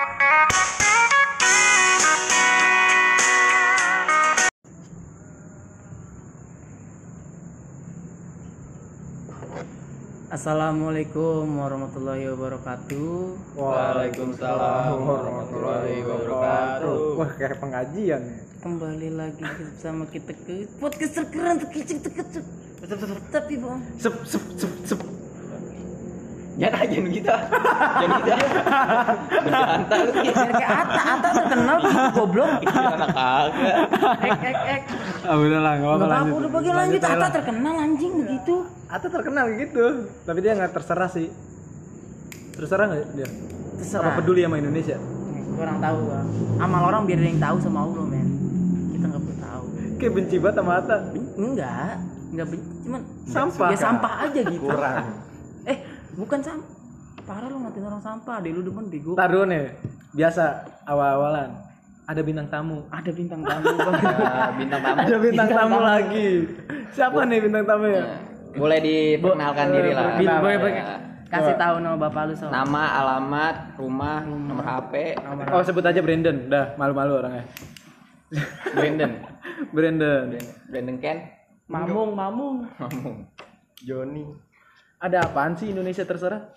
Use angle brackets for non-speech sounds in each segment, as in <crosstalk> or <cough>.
Assalamualaikum warahmatullahi wabarakatuh. Waalaikumsalam warahmatullahi wabarakatuh. Wah kayak pengajian ya. Kembali lagi bersama kita ke podcast terkeren terkicik terkecek. Tapi bang, Sep sep sep sep. Jangan aja kita. Jangan kita. Bercanda lu biar kayak Ata, Ata terkenal tuh goblok. anak kagak. Ek ek ek. Ah udahlah enggak Gak apa-apa apa lanjut. udah bagi lanjut. Ata lah. terkenal anjing begitu. Ata terkenal gitu. Tapi dia nggak terserah sih. Terserah nggak dia? Terserah. Apa peduli sama Indonesia? Kurang tahu bang. Amal orang biar ada yang tahu sama Allah men. Kita nggak perlu tahu. Kayak benci banget sama Ata. Enggak, enggak benci, cuman Sampah, Ya sampah aja gitu. Kurang. Bukan sampah. Parah lu ngatain orang sampah, deh lu demen bego. Taruh nih. Biasa awal-awalan. Ada bintang tamu. Ada bintang <laughs> tamu bang. Bintang tamu. Ada bintang tamu lagi. Siapa nih bintang tamu ya? Nah, Boleh diperkenalkan diri lah. Boleh. Ya. Kasih tahu nama bapak lu soal. Nama, alamat, rumah, nomor HP, Oh sebut aja Brandon. Dah malu-malu orangnya. Brandon. <laughs> Brandon. Brandon Ken. Mamung, mamung. Ngomong. Joni. Ada apaan sih Indonesia terserah?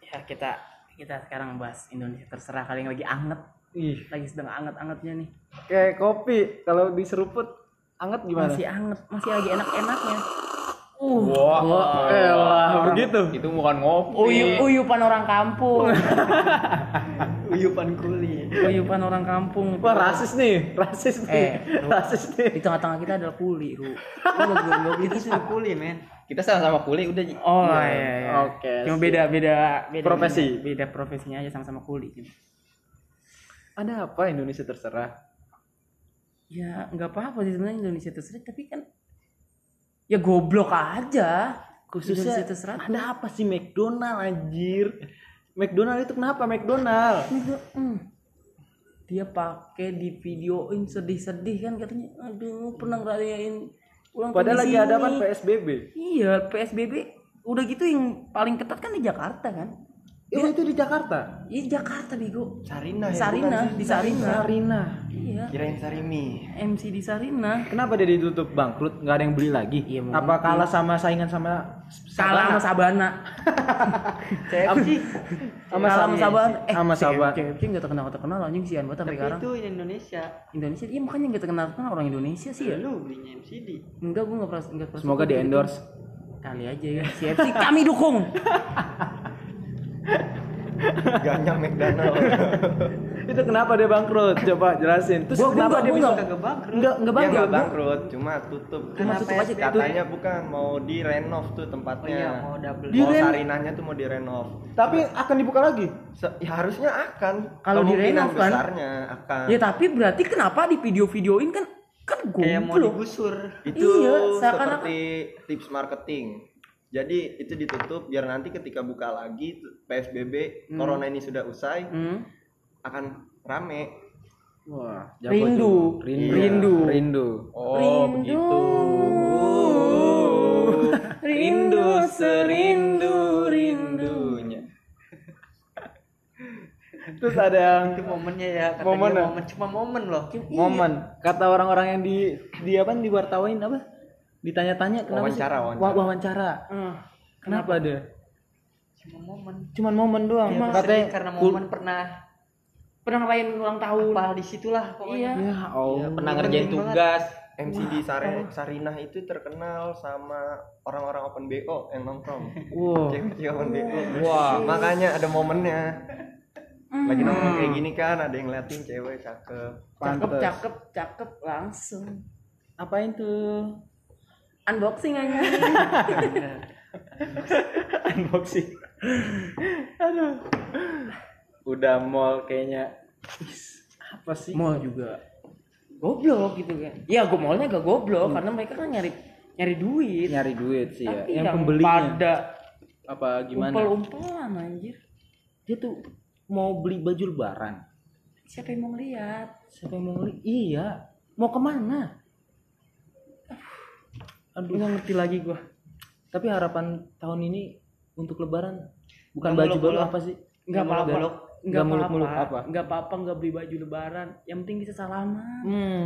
Ya kita kita sekarang bahas Indonesia terserah kali yang lagi anget, Ih, lagi sedang anget-angetnya nih. kayak kopi kalau diseruput anget gimana? Masih anget, masih lagi enak-enaknya. Uh, Wah, elah, begitu. Itu bukan ngopi. uyup uyupan orang kampung. <laughs> Uyupan kuli. uyupan orang kampung. Wah, rasis nih, rasis nih, Eh, rasis nih. Di tengah-tengah kita adalah kuli, Ru. Lu gak begitu. kuli, men. Kita sama-sama kuli udah. Oh iya, iya. Oke, Cuma beda beda beda Profesi. Beda profesinya aja sama-sama kuli. gitu. Ada apa Indonesia terserah? Ya nggak apa-apa sih sebenarnya Indonesia terserah tapi kan ya goblok aja. Khususnya Indonesia terserah. ada apa sih McDonald anjir? McDonald itu kenapa McDonald? Hmm. Dia pakai di videoin sedih-sedih kan katanya. Aduh, pernah ngerayain ulang Padahal lagi ada apa PSBB? Iya, PSBB udah gitu yang paling ketat kan di Jakarta kan? Oh, itu di Jakarta. Iya Jakarta bego. Sarina Di Sarina, di Sarina. Sarina. Iya. Kirain Sarimi. MC di Sarina. Kenapa dia ditutup bangkrut? Nggak ada yang beli lagi? Iya, mungkin. Apa kalah sama saingan sama Kalah sama Sabana. <laughs> CFC. sama Kalah sama Sabana. Eh, sama Sabana. CFC enggak terkenal terkenal anjing sian banget sampai sekarang. itu Indonesia. Indonesia iya makanya enggak terkenal terkenal orang Indonesia sih ya. Lu belinya MCD. Enggak gua enggak pernah enggak pernah. Semoga di gitu. endorse. Kali aja ya. CFC kami dukung. <laughs> Ganya McDonald. <laughs> itu kenapa dia bangkrut? Coba jelasin. Terus Gua- gua kenapa nggak- dia gua bisa nggak- Kagak bangkrut. Enggak enggak Dia bangkrut. nggak bangkrut, cuma tutup. Cuma tutup aja, Katanya bukan mau direnov tuh tempatnya. iya, mau double. Mau Diren- sarinahnya tuh mau direnov. Tapi akan dibuka lagi. Se- ya harusnya akan. Kalau direnov kan? besarnya akan. Ya tapi berarti kenapa di video-videoin kan kan Kayak mau digusur. Itu Iya, seperti tips marketing. Jadi itu ditutup biar nanti ketika buka lagi PSBB corona ini sudah usai Hmm. akan rame. Wah, Rindu. Rindu. Rindu. Rindu. Oh, begitu. Rindu serindu rindunya. <laughs> Terus ada yang Itu momennya ya. Kata Momen ya? momen cuma momen loh. momen kata orang-orang yang di di apa di wartawain apa? Ditanya-tanya kenapa sih? Wawancara, wawancara. Wa- wawancara. Hmm. Kenapa ada? Cuma momen. Cuman momen doang. Dia Katanya karena kul- momen pernah Pernah ngerayain ulang tahun. apa di situlah pokoknya. Iya. Ya Allah. Pernah ngerjain tugas. MCD Sare- Sarinah itu terkenal sama orang-orang open BO yang nongkrong. Wow. Cewek-cewek open BO. Wah. Makanya ada momennya. Lagi Hmm. nongkrong kayak gini kan, ada yang ngeliatin cewek cakep. Cakep, Pantes. cakep, cakep langsung. Apain tuh? Unboxing aja. <laughs> Unboxing. Aduh. Udah mall kayaknya. Apa sih? Mall juga goblok gitu kan. Ya gue mallnya gak goblok karena mereka kan nyari nyari duit. Nyari duit sih ya. Tapi Yang yang pembelinya pada apa gimana? umpel-umpelan anjir. Dia tuh mau beli baju lebaran. Siapa yang mau ngeliat? Siapa yang mau beli? Iya. Mau ke mana? Aduh, nggak ngerti lagi gua. Tapi harapan tahun ini untuk lebaran bukan Nggak baju baru apa sih? Nggak apa-apa. nggak muluk-muluk apa-apa apa? nggak apa-apa nggak beli baju lebaran yang penting bisa salaman Hmm.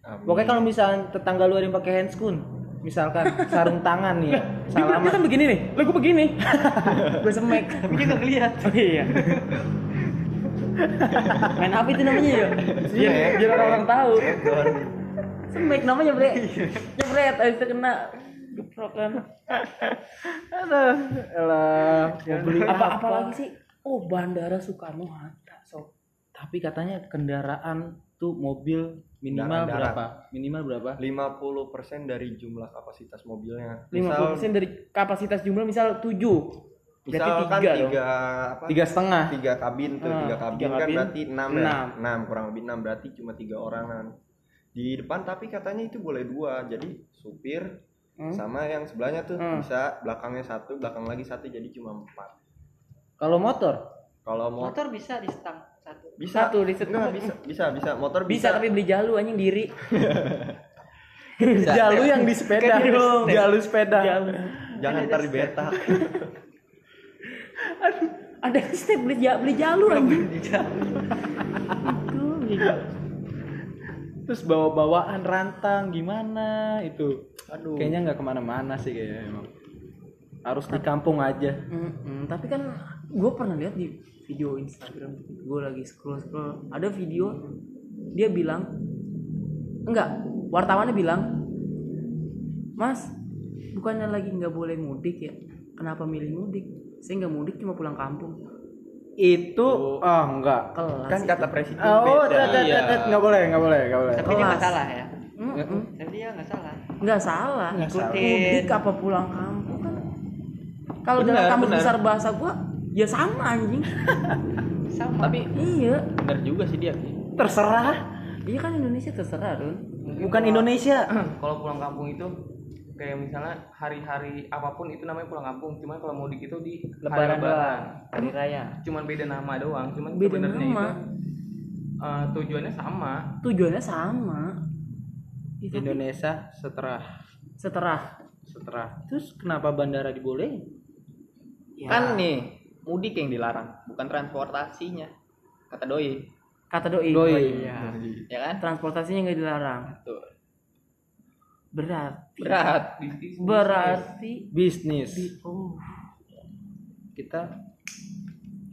Amin. Pokoknya kalau misalnya tetangga lu ada yang pakai handscoon, misalkan sarung tangan nih ya, <laughs> dia, dia salaman. kan begini nih lo gue begini <laughs> gue semek Tapi <laughs> dia nggak ngeliat. oh iya main apa itu namanya ya Iya, biar, biar orang-orang tahu. Semek namanya bre <laughs> jebret abis itu kena geprok kan Aduh, elah, mau beli apa apa? apa lagi sih oh bandara Soekarno Hatta sob Tapi katanya kendaraan tuh mobil minimal Kendaraan berapa? Minimal berapa? 50% dari jumlah kapasitas mobilnya. 50% Misal, dari kapasitas jumlah misal 7 Berarti misalkan tiga tiga, dong. apa? Tiga setengah. tiga kabin tuh, Ah, tiga kabin tiga kan kabin, berarti enam ya. enam. Enam kurang lebih enam berarti cuma tiga orangan. Di depan tapi katanya itu boleh dua, jadi supir Hmm? sama yang sebelahnya tuh Hmm. bisa belakangnya satu, belakang lagi satu jadi cuma empat. Kalau motor? Kalau motor Motor bisa di stang satu. bisa Satu di enggak bisa bisa bisa motor bisa tapi beli jalu anjing diri <laughs> Jalu yang di sepeda. Kan dong. <laughs> Jalu sepeda. jalu jangan ntar di betak. ada step beli beli jalu anjing Itu, beli jalu. Terus bawa-bawaan rantang gimana itu? aduh Kayaknya nggak ke mana-mana sih kayaknya emang. Harus di kampung aja. Mm-mm, tapi kan gue pernah lihat di video Instagram gue lagi scroll scroll ada video dia bilang enggak wartawannya bilang mas bukannya lagi nggak boleh mudik ya kenapa milih mudik saya nggak mudik cuma pulang kampung Itu oh enggak. kelas kan kata presiden Oh, beda. tet, tet, tet, tet. nggak boleh, nggak boleh, nggak boleh. Tapi dia nggak salah ya. Tapi dia nggak salah. nggak salah mudik apa pulang kampung kan kalau dalam kamus besar bahasa gua ya sama anjing <laughs> Sama. Tapi iya benar juga sih dia. Terserah. iya kan Indonesia terserah Run Bukan Indonesia. kalau pulang kampung itu kayak misalnya hari-hari apa pun itu namanya pulang kampung cuman kalau mudik itu di hari lebaran lebaran hari raya cuman beda nama doang cuman Beda sebenarnya nama. itu eh, tujuannya sama tujuannya sama itu Indonesia seterah. setelah Seterah. Terus kenapa bandara dibolehin? ya, Kan nih, mudik yang dilarang, bukan transportasinya. Kata doi, kata doi Doi. Oh, iya. ya kan? transportasinya nggak dilarang Tuh. Berarti Berat. Bisnis- berarti Bisnis. di- oh. Kita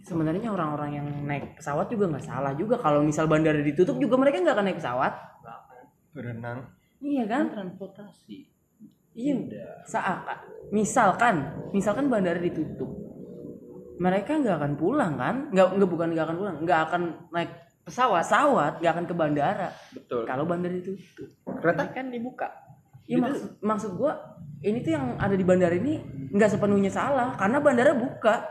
sebenarnya orang-orang yang naik pesawat juga nggak salah juga. Kalau misal bandara ditutup juga mereka nggak akan naik pesawat. Berenang. Iya kan? Transportasi. iya. Saat misalkan misalkan bandara ditutup mereka nggak akan pulang kan? Nggak nggak bukan nggak akan pulang nggak akan naik pesawat. Pesawat. Nggak akan ke bandara. Betul. kalau bandara ditutup. Kereta? Kan dibuka. Iya maksud, maksud gua ini tuh yang ada di bandara ini nggak sepenuhnya salah karena bandara buka.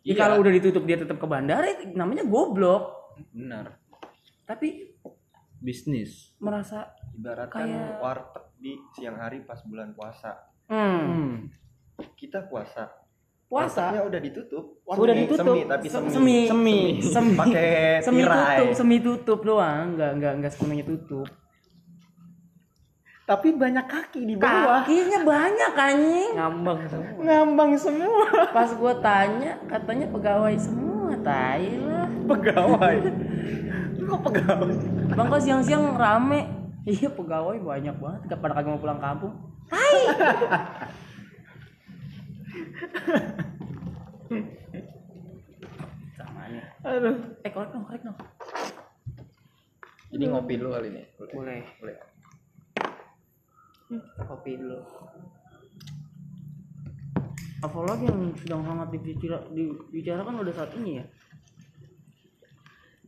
Ya, Iya. kalau udah ditutup dia tetap ke bandara itu namanya goblok. Benar. Tapi Bisnis. merasa ibaratkan Kayak- warteg di siang hari pas bulan puasa hmm, Hmm. kita puasa puasa wartegnya udah ditutup udah Semi, ditutup semi tapi Se- semi semi Semi. semi pakai semi tirai tutup semi tutup doang nggak nggak nggak sepenuhnya tutup Tapi banyak kaki di bawah. kakinya banyak anjing Ngambang semua. Ngambang semua. pas gua tanya katanya pegawai semua tai lah Pegawai. Kok pegawai? Bang kok siang-siang rame. Iya pegawai banyak banget. Gak pada kagak mau pulang kampung. Hai. Samanya. Aduh. Eh korek dong, korek dong. Jadi ngopi dulu kali ini. Boleh. Boleh. Kopi dulu. Apalagi yang sedang hangat dibicara, dibicarakan udah saat ini ya.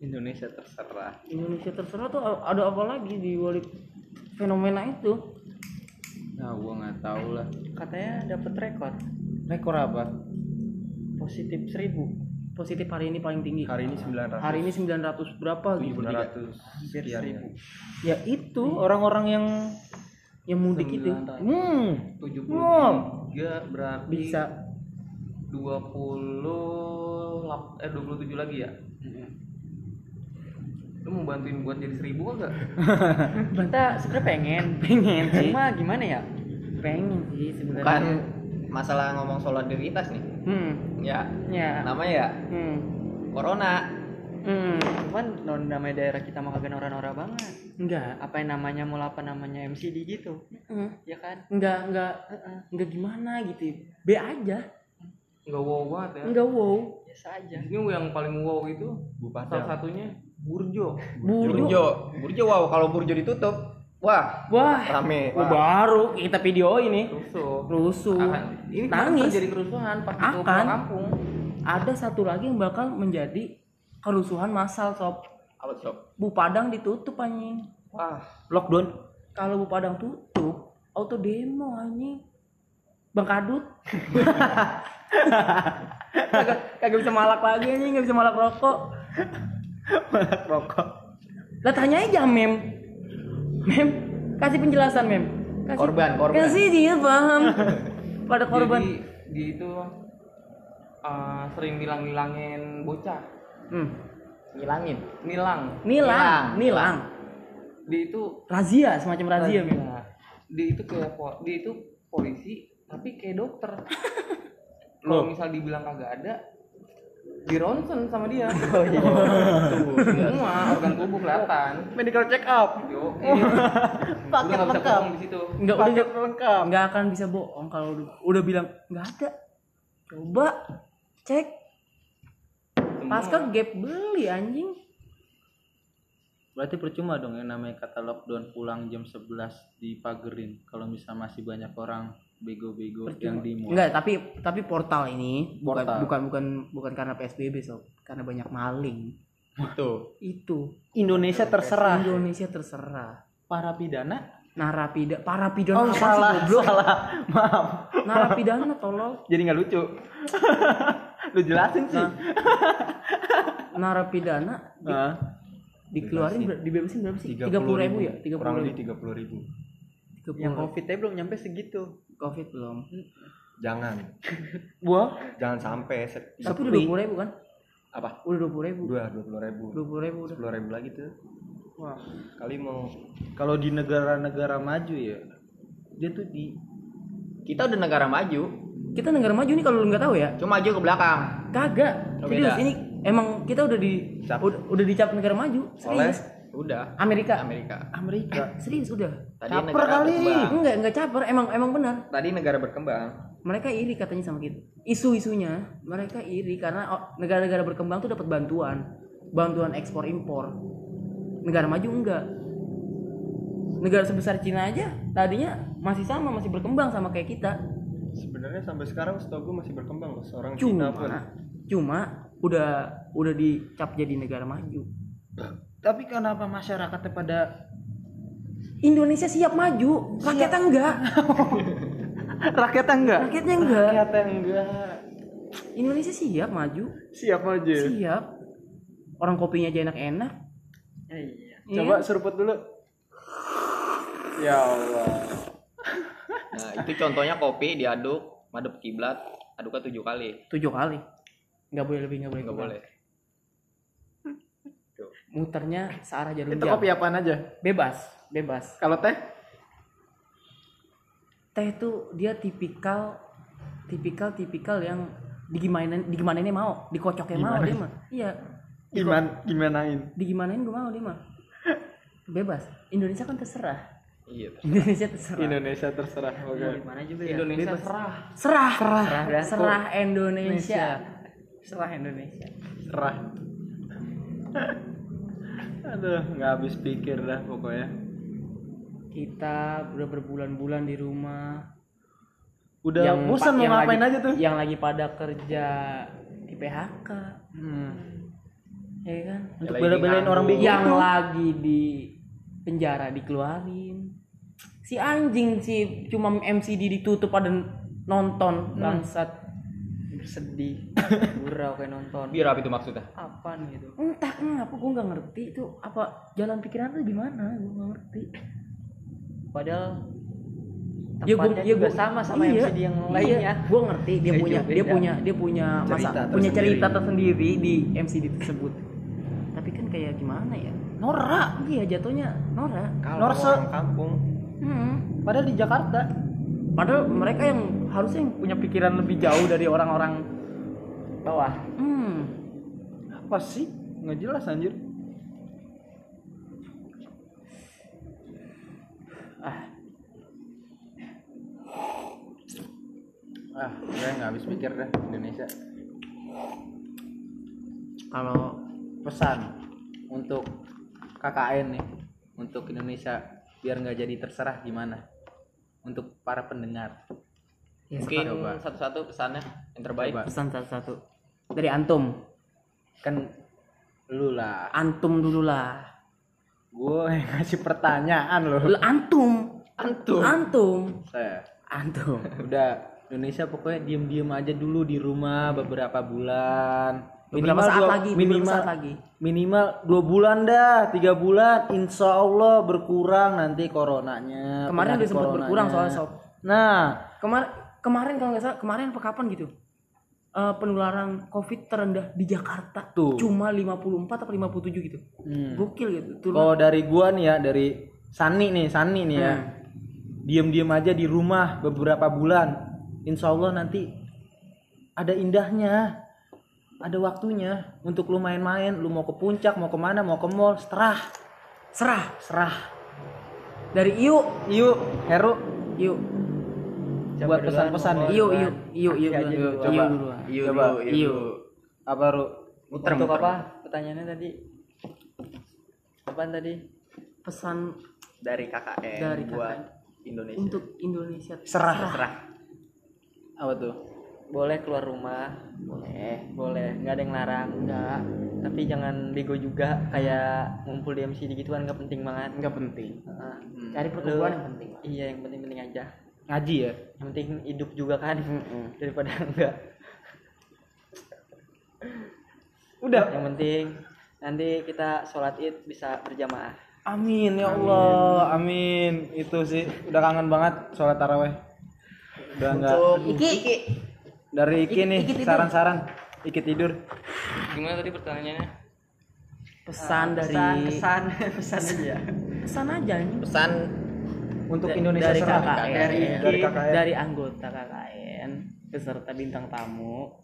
Indonesia terserah. Indonesia terserah tuh ada apa lagi di balik fenomena itu? Nah, gua nggak tahu lah. Katanya dapat rekor Rekor apa? positif seribu. Positif hari ini paling tinggi. hari ini 900 Hari ini 900 berapa gitu. 900 Hampir sekian seribu. Ya itu orang-orang yang Yang mudik itu hmm, 73 berarti bisa 20 lap- eh 27 lagi ya lu mau bantuin buat jadi seribu enggak <laughs> Kita sebenarnya pengen. pengen sih. Cuma gimana ya? pengen sih Bukan sebenarnya masalah ngomong solidaritas nih. Hmm. Ya, Ya. namanya ya Hmm. corona. Hmm. Cuman non namanya daerah kita mah kagak norak-norak banget. enggak Apa yang namanya mula apa namanya MCD gitu. Heeh. Ya kan? enggak enggak enggak gimana gitu B aja nggak wow banget ya enggak wow Biasa aja. ini yang paling wow itu Bupati. salah satunya Burjo burjo Burjo. Burjo wow, kalau Burjo ditutup, wah, wah Rame. Wah, baru kita video ini rusuh rusuh akan ini nangis jadi kerusuhan pas Akan. kampung ada satu lagi yang bakal menjadi kerusuhan massal sob. Apa tuh? Bu Padang ditutup anjing. Wah. Lockdown. kalau Bu Padang tutup auto demo anjing. Bang Kadut. Kagak kagak bisa malak lagi anjing. Nggak bisa malak rokok. Malak rokok. lah tanya aja mem. Mem kasih penjelasan mem. Kasih, Korban, korban. kasih dia paham. Pada korban. jadi dia itu uh, sering nilang-nilangin bocah hmm. Ngilangin. nilang. Nilang. Nilang. Dia itu razia semacam razia mem Nah, dia itu kayak po- dia itu polisi tapi kayak dokter. <laughs> Kalau misal dibilang kagak ada di ronsen sama dia. <laughs> Oh, iya. Tuh, semua organ tubuh kelihatan. Medical check up. yo <laughs> udah nggak bisa bohong di situ. Nggak udah Paket lengkap. nggak akan bisa bohong kalau udah, udah bilang nggak ada. Coba cek pas ke gap beli anjing Berarti percuma dong yang namanya kata lockdown pulang jam 11 dipagerin kalau misal masih banyak orang bego-bego yang di mall. Enggak, tapi tapi portal ini bukan Portal. bukan bukan bukan karena PSBB sob, karena banyak maling. Itu. Itu Indonesia terserah. Indonesia terserah. Para pidana. Narapida, para pidana Oh apa salah, sih goblok? salah. <laughs> Maaf. Narapidana tolol. Jadi nggak lucu. <laughs> Lu jelasin sih. Narapidana di, Nah, dikeluarin ber- dibebasin berapa sih? Tiga puluh ribu ya? Tiga Kurang puluh lebih ribu. tiga puluh ribu. Yang covid nya belum nyampe segitu. Covid belum. Jangan, gua jangan sampai se- Tapi udah dua puluh ribu kan? apa? Udah dua puluh ribu. Dua, dua puluh ribu. Dua puluh ribu. Sepuluh ribu lagi tuh. Wah. Kali mau kalau di negara-negara maju ya dia tuh di Kita udah negara maju, Kita negara maju nih kalau lu nggak tahu ya. cuma maju ke belakang. Kagak. Oh, Serius beda. ini emang kita udah di Cap. udah, udah dicap negara maju. oleh Serius. Udah. Amerika. Amerika. Amerika. Serius udah. Tadi Caper negara kali. berkembang. Enggak, enggak caper, emang emang benar. Tadi negara berkembang. Mereka iri katanya sama kita. Isu-isunya mereka iri karena oh, negara-negara berkembang tuh dapat bantuan. Bantuan ekspor impor. Negara maju enggak. Negara sebesar Cina aja tadinya masih sama, masih berkembang sama kayak kita. Sebenarnya sampai sekarang setahu gue masih berkembang loh seorang Cuma Cina pun. cuma udah udah dicap jadi negara maju. Tapi kenapa masyarakatnya pada Indonesia siap maju, rakyatnya enggak. <laughs> rakyatnya enggak? Rakyatnya enggak. Rakyatnya enggak. Indonesia siap maju, Siap aja. siap. Orang kopinya aja enak-enak. Iya. Coba seruput dulu. Ya Allah. Nah, itu contohnya kopi diaduk, madep kiblat, aduknya tujuh kali. tujuh kali nggak boleh lebih nggak boleh Nggak boleh. muternya searah jarum Itu jam kopi apaan aja? bebas bebas Kalau teh? teh itu dia tipikal tipikal tipikal yang digimanain digimanainnya mau dikocoknya mau dia mah iya Gimana gimanain? digimanain gue mau dia mah <laughs> bebas Indonesia kan terserah Iya. Indonesia terserah Indonesia terserah. Oke. Gimana juga ya? Indonesia serah serah serah dah. serah Indonesia serah Indonesia Serah. Aduh, nggak habis pikir dah pokoknya. kita udah berbulan-bulan di rumah Udah bosan pa- mau ngapain lagi, aja tuh? yang lagi pada kerja di PHK Hmm. ya kan Untuk bela-belain orang bego yang lagi di penjara dikeluarin si anjing si cuma MCD ditutup pada nonton bangsat Bersedih. Gurau kayak nonton. Biar apa itu maksudnya? Apaan gitu? entah kenapa gue nggak ngerti itu apa jalan pikiran lu gimana gue nggak ngerti Padahal Ya, gua- tempatnya ya, juga gua- sama sama iya, MCD yang iya, lainnya. gue ngerti dia Iya, punya dia punya dia punya masa Cerita punya tersendiri. cerita tersendiri di MCD tersebut tapi kan kayak gimana ya Norak. iya jatuhnya Nora Kalau Norse. orang kampung hmm. Padahal di Jakarta. padahal mereka yang harusnya yang punya pikiran lebih jauh dari orang-orang Bawah. Hmm. Apa sih? Nggak jelas anjir. Ah. Ah, gue nggak habis pikir deh Indonesia. Kalau Pesan untuk KKN nih, untuk Indonesia biar nggak jadi terserah gimana? Untuk para pendengar. ya, Mungkin satu-satu pesannya yang terbaik. Coba. pesan satu-satu dari antum. Kan lu lah. Antum dulu lah. Gue <laughs> yang ngasih pertanyaan loh. Lu antum. Antum. Antum. Saya. Antum. Udah Indonesia pokoknya diem-diem aja dulu di rumah beberapa bulan. Saat dua- lagi, minimal saat lagi. minimal dua bulan dah, tiga bulan, insya Allah berkurang nanti coronanya. Kemarin udah sempat berkurang soalnya sob. Nah, Kemarin kemarin kalau nggak salah kemarin apa kapan gitu? Eh, penularan COVID terendah di Jakarta Tuh. cuma 54 atau 57 gitu. hmm. Gokil gitu. Turun. kalau dari gua nih ya, dari Sani nih, Sani nih ya, Hmm. diem-diem aja di rumah beberapa bulan, insya Allah nanti ada indahnya, ada waktunya untuk lu main-main, lu mau ke puncak, mau ke mana, mau ke mall, seterah, Serah serah. dari Iu, Yuk, Heru, Iu, buat pesan-pesan nih. Iu, Iu, Iu, Iu, Iu, dulu. Iu Coba. dulu. Apa Ru? Muter, Untuk muter. apa? Pertanyaannya tadi. Apaan tadi? Pesan Dari KKN Dari buat KKN. Indonesia. untuk Indonesia. Serah. Serah. Apa tuh? Boleh keluar rumah, boleh, boleh, nggak ada yang larang, nggak. Tapi jangan bego juga kayak ngumpul di MCD gitu kan nggak penting banget. Nggak penting. Heeh. Cari perkumpulan yang penting. Iya, yang penting-penting aja. Ngaji ya? Yang penting hidup juga kan <laughs> daripada enggak. Udah. Yang penting nanti kita sholat id bisa berjamaah. Amin ya Allah, amin. Itu sih udah kangen banget sholat taraweh. Udah enggak Iki, Iki. Dari Iki nih Iki tidur. saran-saran. Iki tidur. Gimana tadi pertanyaannya? Pesan dari pesan, pesan <laughs> aja. pesan aja ini. Pesan Untuk Da- Indonesia dari serah. KKN, dari, dari KKN. dari anggota KKN beserta bintang tamu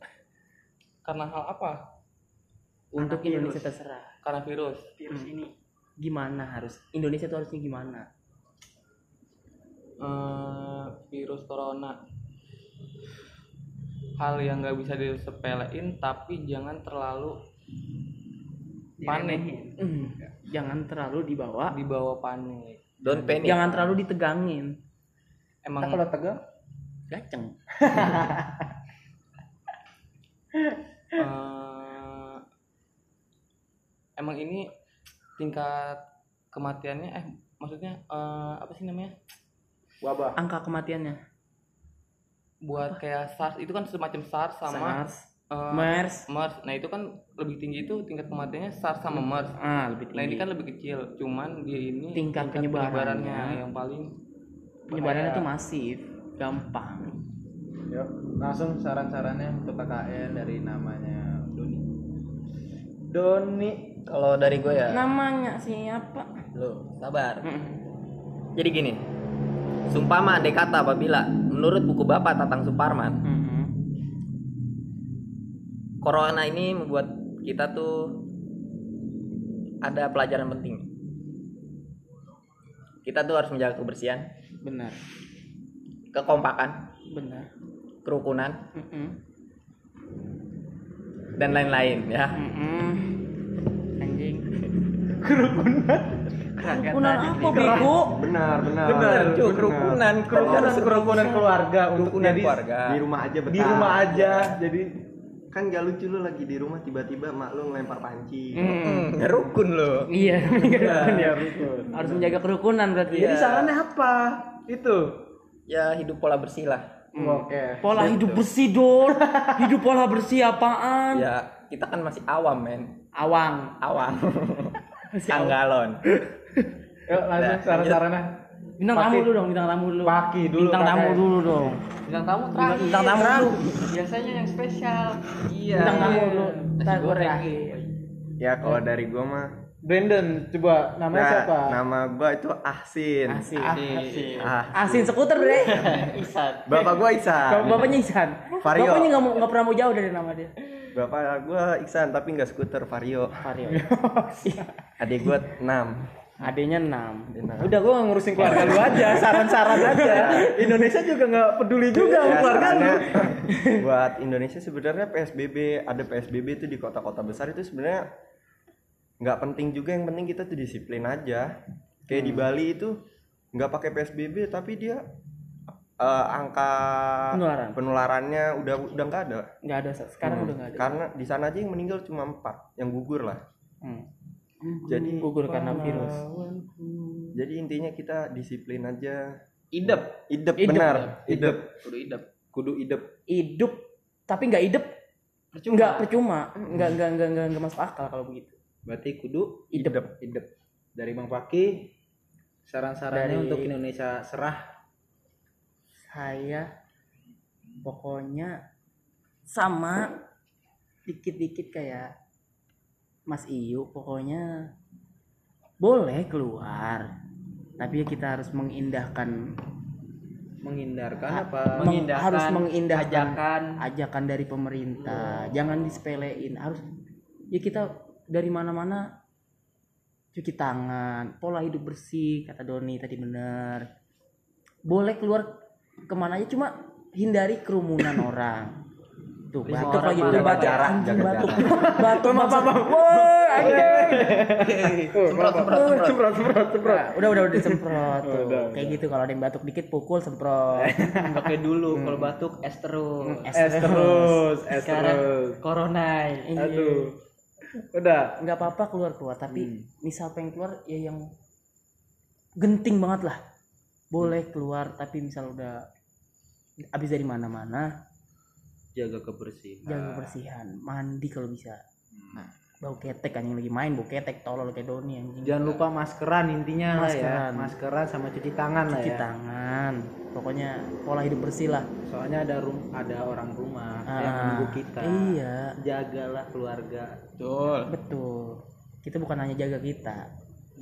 Karena hal apa? untuk Indonesia terserah. Karena virus. Virus ini gimana harus Indonesia tuh harusnya gimana? eh, virus corona hal yang nggak bisa disepelein tapi jangan terlalu panik jangan terlalu dibawa, dibawa panik don't panic. jangan terlalu ditegangin. emang Kita kalau tegang Gaceng. <laughs> eh, emang ini tingkat kematiannya eh maksudnya eh, apa sih namanya wabah. Angka kematiannya. Buat kayak SARS itu kan semacam SARS sama SARS, eh, MERS. MERS nah itu kan lebih tinggi itu tingkat kematiannya SARS sama MERS Ah, lebih Nah ini tinggi. kan lebih kecil, cuman dia ini Tingkat penyebarannya. yang paling penyebarannya tuh masif, gampang. Yuk, langsung saran-sarannya untuk KKN dari namanya Doni. Doni. Kalau dari gue ya, Namanya siapa? lo sabar. Mm. Jadi gini, Sumpama andai kata apabila menurut buku Bapak Tatang Suparman, Mm-mm. corona ini membuat kita tuh ada pelajaran penting. Kita tuh harus menjaga kebersihan, Benar, kekompakan, benar. kerukunan, Mm-mm. dan lain-lain ya. Mm-mm. Anjing. <laughs> Kerukunan apa bego? Benar, benar. Benar, cuy, kerukunan, Kerukunan kerukunan keluarga untuk Kerukunan jadi keluarga. Di rumah aja betah. di rumah aja. Jadi Kan gak lucu lu lagi di rumah tiba-tiba mak lu ngelempar panci. Mm. Hmm, rukun loh. Iya, <laughs> kerukunan ya. rukun. Harus menjaga kerukunan berarti. Jadi ya. sarannya apa? Itu. Ya hidup pola bersih lah. Oke. Pola hidup bersih dong. hidup pola bersih apaan? Ya kita kan masih awam men. Awang. Awam. Anggalon. <laughs> Yuk langsung Nah, saran-sarannya. Bintang tamu dulu dong, bintang tamu dulu. Paki dulu, Bintang tamu dulu dong. Bintang tamu terakhir. Bintang tamu dulu. Biasanya yang spesial. Iya. Bintang tamu dulu. Nasi goreng. Ya kalau dari gua mah Brandon, coba namanya nah, siapa? Nama gua itu Ahsin. Asin. Ah, Asin skuter bre. <laughs> Isan. Bapak gua Isan. Bapaknya Isan. Vario. Bapaknya nggak mau nggak pernah mau jauh dari nama dia. Bapak gua Iksan tapi nggak skuter Vario. Vario. <laughs> Adik gua 6. Adanya 6. Udah gua nggak ngurusin keluarga lu aja, saran-saran aja. <laughs> Indonesia juga nggak peduli juga Ya, keluarga lu. <laughs> buat Indonesia sebenarnya PSBB ada PSBB itu di kota-kota besar itu sebenarnya nggak penting juga yang penting kita tuh disiplin aja kayak Hmm. di Bali itu nggak pakai PSBB tapi dia eh, angka Penularan. penularannya udah udah nggak ada Enggak ada sekarang udah enggak ada. karena di sana aja yang meninggal cuma empat yang gugur lah Hmm. Jadi Gugur karena virus. jadi intinya kita disiplin aja Idep. idep, Idep, benar idep Kudu idep. Kudu idep. Hidup tapi enggak hidup. Percuma. Enggak percuma. Enggak enggak enggak enggak, enggak masuk akal kalau begitu. Berarti kudu Idep. idep. Dari Bang Paki saran-sarannya Dari- untuk Indonesia serah Saya pokoknya sama dikit-dikit kayak Mas Iyu pokoknya boleh keluar. Tapi ya kita harus mengindahkan menghindarkan Ha- apa? meng- Mengindahkan harus mengindahkan ajakan. ajakan dari pemerintah. Jangan disepelein. Harus ya kita dari mana-mana cuci tangan pola hidup bersih kata Doni tadi bener boleh keluar ke mana aja cuma hindari kerumunan <coughs> orang tuh batuk lagi mah tuh jaga batuk jarak, jaga batuk jarak. batuk maksud woi anjing Semprot, semprot, semprot. semprot semprot semprot. Nah, udah udah udah tuh Udah, kayak gitu kalau ada yang batuk dikit pukul semprot <laughs> Enggak kayak dulu kalau batuk es terus. Es terus, es terus. corona. Aduh. Udah. nggak apa-apa keluar keluar tapi misal pengen keluar ya yang genting banget lah boleh keluar tapi misal udah habis dari mana-mana Jaga kebersihan. jaga kebersihan mandi kalau bisa bau ketek kan yang lagi main bau ketek tolol kayak Doni yang Jangan lupa maskeran intinya lah ya. Maskeran. Maskeran sama cuci tangan lah cuci ya. tangan pokoknya pola hidup bersih lah Soalnya ada rum ada orang rumah yang Ah, menunggu kita. iya Jagalah keluarga. Betul. betul kita bukan hanya jaga kita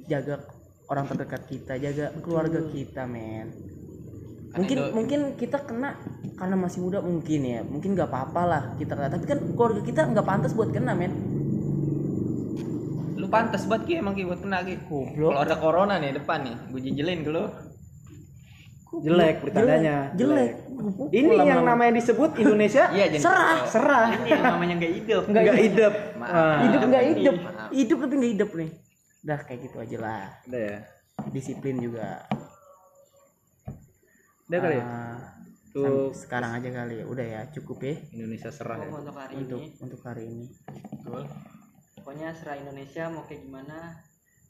jaga orang terdekat kita jaga keluarga kita men mungkin itu- mungkin kita kena karena masih muda mungkin ya mungkin nggak apa-apa lah kita kena tapi kan keluarga kita nggak pantas buat kena men Lu pantas buat Ki emang Ki buat kena Ki. Goblok. Kalau ada corona nih depan nih, gue jijelin ke lu. Jelek bertandanya. jelek, Ini yang namanya disebut Indonesia Iya, jadi serah serah. Ini yang namanya enggak hidup. Enggak hidup. Maaf. Hidup nggak Maaf. hidup Maaf. hidup tapi nggak hidup nih dah kayak gitu aja lah Udah ya. disiplin juga Udah kali ya. Ah, Tuh. sekarang aja kali ya. Udah ya cukup ya. Indonesia serah ya. untuk hari untuk ini. untuk hari ini. Betul. pokoknya serah Indonesia mau kayak gimana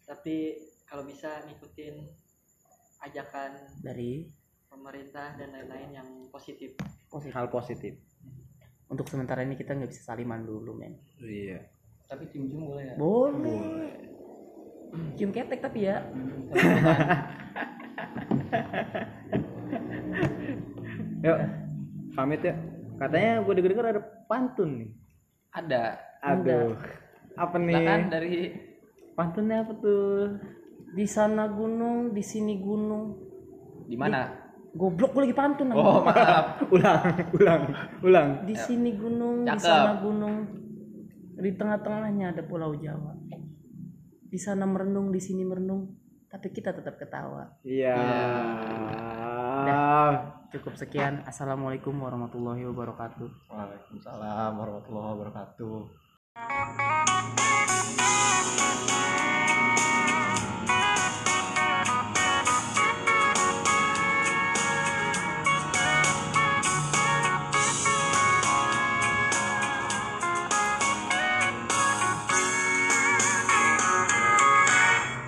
tapi kalau bisa ngikutin ajakan dari pemerintah dan lain-lain yang positif. Positif. Hal positif. untuk sementara ini kita nggak bisa saliman dulu men. Iya. Tapi cium-cium boleh ya? boleh. Cium ketek tapi ya <laughs> <laughs> Yuk. Pamit ya. Katanya gue denger-denger ada pantun nih. Ada. Aduh. Apa nih? Silakan dari Pantunnya apa tuh? di sana gunung di sini gunung di mana? goblok gue lagi pantun. Oh, maaf. <laughs> ulang, ulang, ulang. di sini gunung di sana gunung di tengah-tengahnya ada pulau Jawa di sana merenung di sini merenung tapi kita tetap ketawa Iya cukup sekian. Assalamualaikum warahmatullahi wabarakatuh. Waalaikumsalam warahmatullahi wabarakatuh.